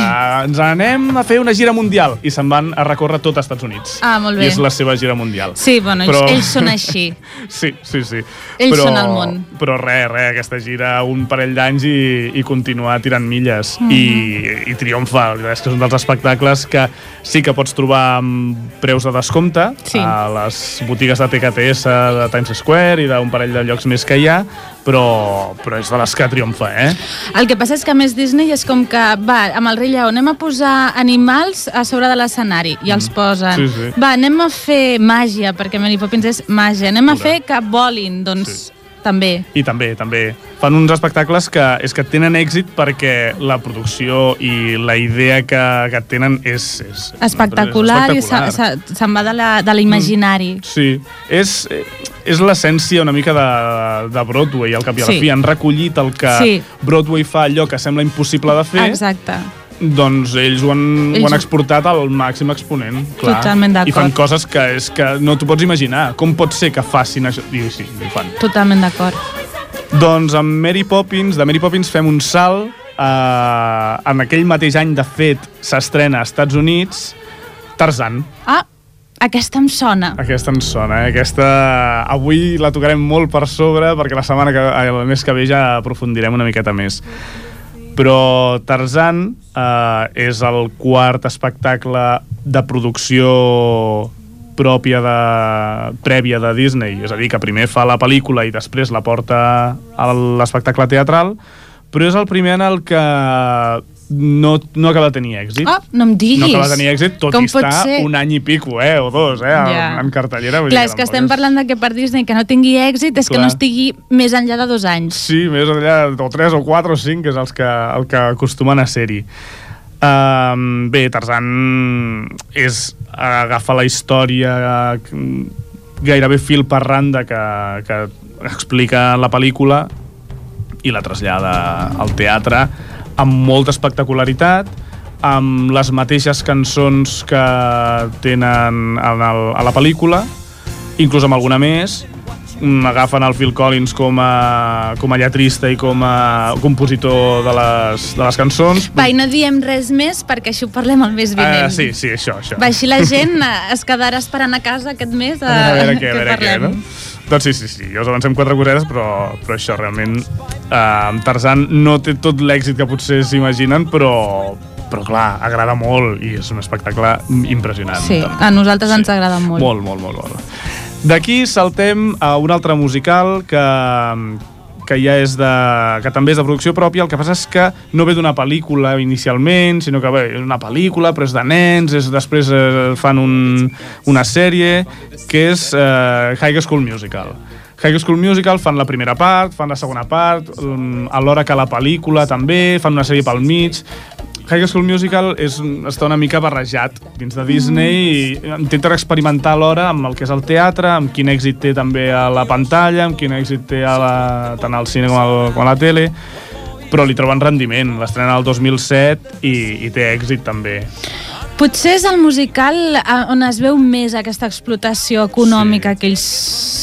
ens anem a fer una gira mundial i se'n van a recórrer tot a Estats Units. Ah, molt bé. I és la seva gira mundial. Sí, bueno, ells, Però- ells són així. Sí, sí, sí. Ells però, són el món. Però res, res, aquesta gira un parell d'anys i, i continuar tirant milles. Mhm. I, I triomfa. És que és un dels espectacles que sí que pots trobar amb preus de descompte Sí. a les botigues de TKTS de Times Square i d'un parell de llocs més que hi ha, però, però és de les que triomfa, eh? El que passa és que a més Disney és com que, va, amb el rei Lleó anem a posar animals a sobre de l'escenari i els posen. Mm. Sí, sí. Va, anem a fer màgia, perquè Mary Poppins és màgia. Anem a fer que volin, doncs també. I també, també. Fan uns espectacles que és que tenen èxit perquè la producció i la idea que, que tenen és... és Espectacular, és i se- se- se'n va de la- de l'imaginari. Sí, és, és l'essència una mica de, de Broadway, al cap i a la Sí. fi. Han recollit el que Sí. Broadway fa allò que sembla impossible de fer, Exacte. Doncs ells ho han, Ells ho han exportat al màxim exponent. Clar. Totalment d'acord. I fan coses que, és que no t'ho pots imaginar. Com pot ser que facin això? I sí, ho fan. Totalment d'acord. Doncs amb Mary Poppins, de Mary Poppins fem un salt. Eh, en aquell mateix any, de fet, s'estrena als Estats Units Tarzan. Ah, aquesta em sona. Aquesta ens sona, eh? Aquesta... Avui la tocarem molt per sobre perquè la setmana que... eh, el mes que ve ja aprofundirem una miqueta més. Però Tarzan eh, és el quart espectacle de producció pròpia de, prèvia de Disney, és a dir, que primer fa la pel·lícula i després la porta a l'espectacle teatral, però és el primer en el que no, no acaba de tenir èxit. Ah, no em diguis. No acaba de tenir èxit, tot Com i estar ser? un any i pico, eh, o dos, eh, Ja. en, cartellera. Clar, és que estem parlant de que per Disney que no tingui èxit és que Clar. no estigui més enllà de dos anys. Sí, més enllà, o 3 o 4 o 5, que és els que, el que acostumen a ser-hi. Um, bé, Tarzan és agafa la història eh, gairebé fil per randa que, que explica la pel·lícula i la trasllada al teatre amb molta espectacularitat, amb les mateixes cançons que tenen en el, a la pel·lícula, inclús amb alguna més, agafen el Phil Collins com a, com a lletrista i com a compositor de les, de les cançons. Va, i no diem res més perquè així ho parlem el mes vinent. Uh, sí, sí, això, això. Va, així la gent eh, es quedarà esperant a casa aquest mes a, a veure què, a veure què, no? Doncs sí, sí, sí, ja us avancem quatre cosetes, però, però això realment, eh, amb Tarzan no té tot l'èxit que potser s'imaginen, però, però clar, agrada molt i és un espectacle impressionant. Sí, també. a nosaltres ens agrada molt. Molt, molt, molt, molt. D'aquí saltem a un altre musical que, que ja és de, que també és de producció pròpia, el que passa és que no ve d'una pel·lícula inicialment, sinó que bé, és una pel·lícula, però és de nens, és, després eh, fan un, una sèrie, que és eh, High School Musical. High School Musical fan la primera part, fan la segona part, um, alhora que la pel·lícula també, fan una sèrie pel mig, High School Musical és, està una mica barrejat dins de Disney i intenten experimentar alhora amb el que és el teatre, amb quin èxit té també a la pantalla, amb quin èxit té a la, tant al cine com, al, com a la tele, però li troben rendiment. L'estrena el 2007 i, i té èxit també. Potser és el musical eh, on es veu més aquesta explotació econòmica Sí. que ells...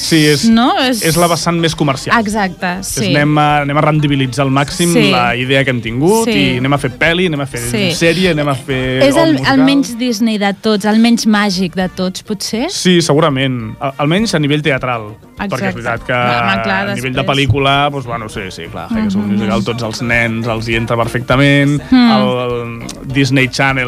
Sí, és, no? és la vessant més comercial. Exacte, sí. És anem, a, anem a rendibilitzar al màxim Sí. la idea que hem tingut Sí. i anem a fer pel·li, anem a fer Sí. sèrie, anem a fer És el, musical. el menys Disney de tots, el menys màgic de tots, potser? Sí, segurament. Al- Almenys a nivell teatral. Exacte. Perquè és veritat que Home, clar, a nivell de després. pel·lícula, doncs, bueno, sí, sí, clar, High Mhm. School Musical, tots els nens els hi entra perfectament, el, el Disney Channel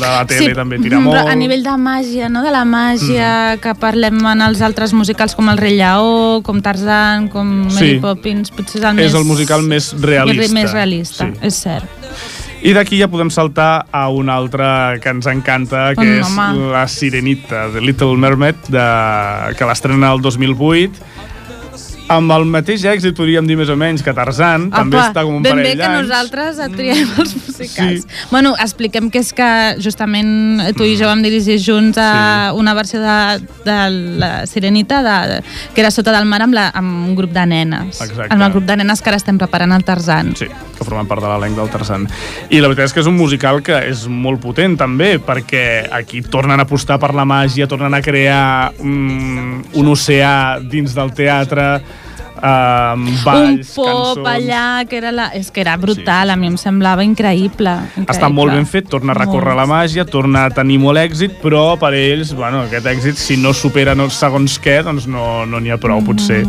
de la tele també tira molt. a nivell de màgia, no? de la màgia Mm. que parlem en els altres musicals com el Rei Lleó, com Tarzan, com Mary Sí. Poppins, potser és el més... És el musical més realista. Més realista, Sí. és cert. I d'aquí ja podem saltar a un altre que ens encanta, que Mm, és home. La Sirenita, de Little Mermaid, de, que l'estrena el 2008, amb el mateix èxit, podríem dir més o menys, que Tarzan, també està com un ben parell bé que d'anys. nosaltres et triem els musicals. Sí. Bueno, expliquem que és que justament tu i jo vam dirigir junts a una versió de, de la Sirenita de, que era sota del mar amb, la, amb un grup de nenes. Exacte. Amb el grup de nenes que ara estem preparant el Tarzan. Sí, que formen part de l'elenc del Tarzan. I la veritat és que és un musical que és molt potent també, perquè aquí tornen a apostar per la màgia, tornen a crear un, un oceà dins del teatre, amb balls, un pop cançons... allà, que era, la... és que era brutal, sí. a mi em semblava increïble. increïble. Està molt ben fet, torna a recórrer Molt. la màgia, torna a tenir molt èxit, però per ells, bueno, aquest èxit, si no supera no, segons què, doncs no n'hi no ha prou, potser.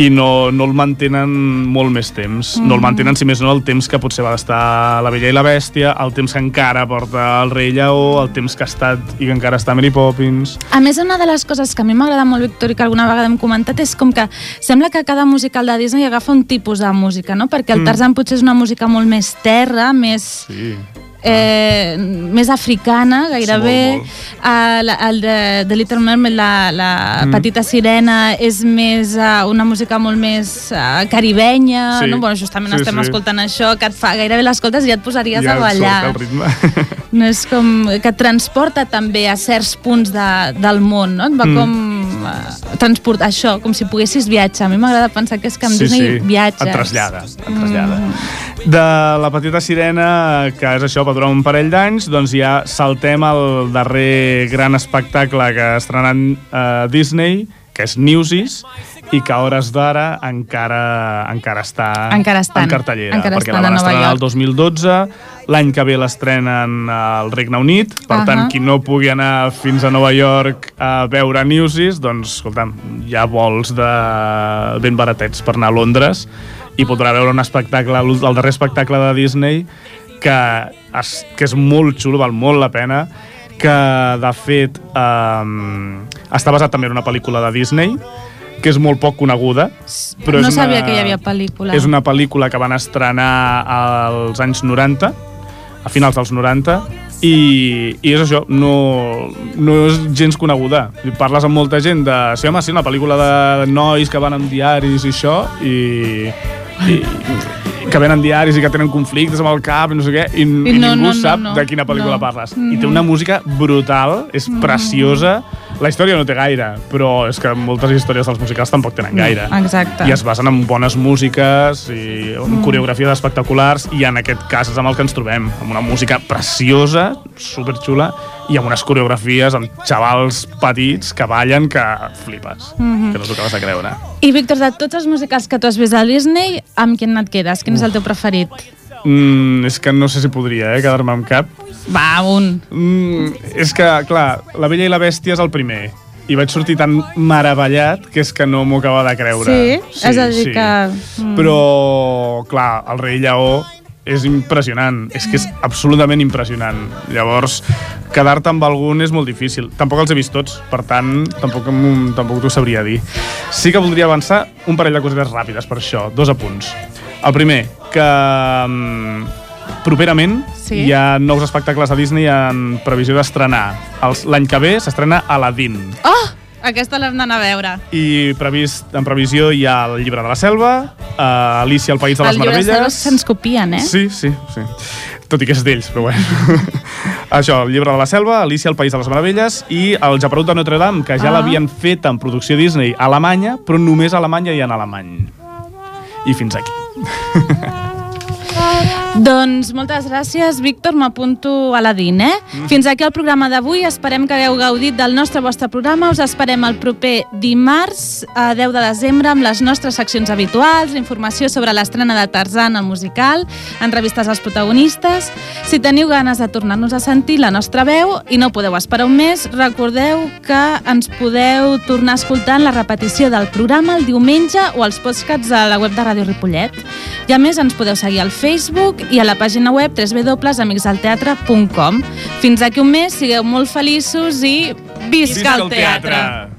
I no, no el mantenen molt més temps. No el mantenen, si més no, el temps que potser va estar La Bella i la Bèstia, el temps que encara porta el Rei Lleó, el temps que ha estat i que encara està Mary Poppins... A més, una de les coses que a mi m'agrada molt, Víctor, i que alguna vegada hem comentat, és com que sembla que cada musical de Disney agafa un tipus de música, no? Perquè el Mm. Tarzan potser és una música molt més terra, més... Sí. eh, més africana, gairebé. molt, molt. Uh, la, el de, de Little Mermaid, la, la Mm. petita sirena, és més uh, una música molt més uh, caribenya. Sí. No? Bueno, justament Sí, estem sí. escoltant això, que et fa gairebé l'escoltes i ja et posaries ja a ballar. surt el ritme. No és com que et transporta també a certs punts de, del món, no? Et va mm. com uh, transportar això, com si poguessis viatjar. A mi m'agrada pensar que és que amb Disney viatges. Et trasllada, et trasllada. Mm. De la petita sirena, que és això, va durar un parell d'anys, doncs ja saltem al darrer gran espectacle que ha estrenat eh, Disney, que és Newsies, i que a hores d'ara encara, encara està Encara estan. en cartellera, Encara perquè la van estrenar el York. 2012, l'any que ve l'estrenen al Regne Unit, per Ahà. tant, qui no pugui anar fins a Nova York a veure Newsies, doncs, escolta'm, hi ha vols de ben baratets per anar a Londres i podrà veure un espectacle, el darrer espectacle de Disney, que, es, que és molt xulo, val molt la pena, que de fet um, està basat també en una pel·lícula de Disney, que és molt poc coneguda. Però no és una, sabia que hi havia pel·lícula. És una pel·lícula que van estrenar als anys 90, a finals dels 90, i, i és això, no, no és gens coneguda. Parles amb molta gent de... Sí, home, sí, una pel·lícula de nois que van amb diaris i això, i, i, que venen diaris i que tenen conflictes amb el cap i no sé què, i, I i no, ningú no, no, sap no, de quina pel·lícula no. parles. I té una música brutal, és preciosa, la història no té gaire, però és que moltes històries dels musicals tampoc tenen gaire Exacte. i es basen en bones músiques i en coreografies espectaculars i en aquest cas és amb el que ens trobem amb una música preciosa, superxula i amb unes coreografies amb xavals petits que ballen que flipes, que no t'ho acabes de creure I, Víctor, de tots els musicals que tu has vist a Disney, amb quin et quedes? Quin és el teu preferit? mm, és que no sé si podria eh, quedar-me amb cap Va, un. mm, és que, clar, La Bella i la Bèstia és el primer i vaig sortir tan meravellat que és que no m'ho acaba de creure Sí? És a dir que... Mm. Però, clar, el rei lleó és impressionant, és que és absolutament impressionant. Llavors, quedar-te amb algun és molt difícil. Tampoc els he vist tots, per tant, tampoc, tampoc t'ho sabria dir. Sí que voldria avançar un parell de cosetes ràpides per això, dos apunts. El primer, que mm, properament Sí. hi ha nous espectacles a Disney en previsió d'estrenar. L'any que ve s'estrena Aladdin. Oh! Aquesta l'hem d'anar a veure. I previst, en previsió hi ha el llibre de la selva, uh, Alicia al País de les el llibre de Meravelles... Selves se'ns copien, eh? Sí, sí, sí. Tot i que és d'ells, però bueno. Això, el llibre de la selva, Alicia al País de les Meravelles i el Japerut de Notre Dame, que ja Ah. l'havien fet en producció Disney a Alemanya, però només a Alemanya i en alemany. I fins aquí. Doncs moltes gràcies, Víctor, m'apunto a la DIN, eh? Mm. Fins aquí el programa d'avui, esperem que hagueu gaudit del nostre vostre programa, us esperem el proper dimarts, a 10 de desembre, amb les nostres seccions habituals, informació sobre l'estrena de Tarzan, el musical, entrevistes als protagonistes. Si teniu ganes de tornar-nos a sentir la nostra veu i no podeu esperar un mes, recordeu que ens podeu tornar a escoltar en la repetició del programa el diumenge o als podcasts a la web de Ràdio Ripollet. I a més ens podeu seguir al Facebook i a la pàgina web www.amicsdelteatre.com. Fins aquí un mes, sigueu molt feliços i visca, el teatre!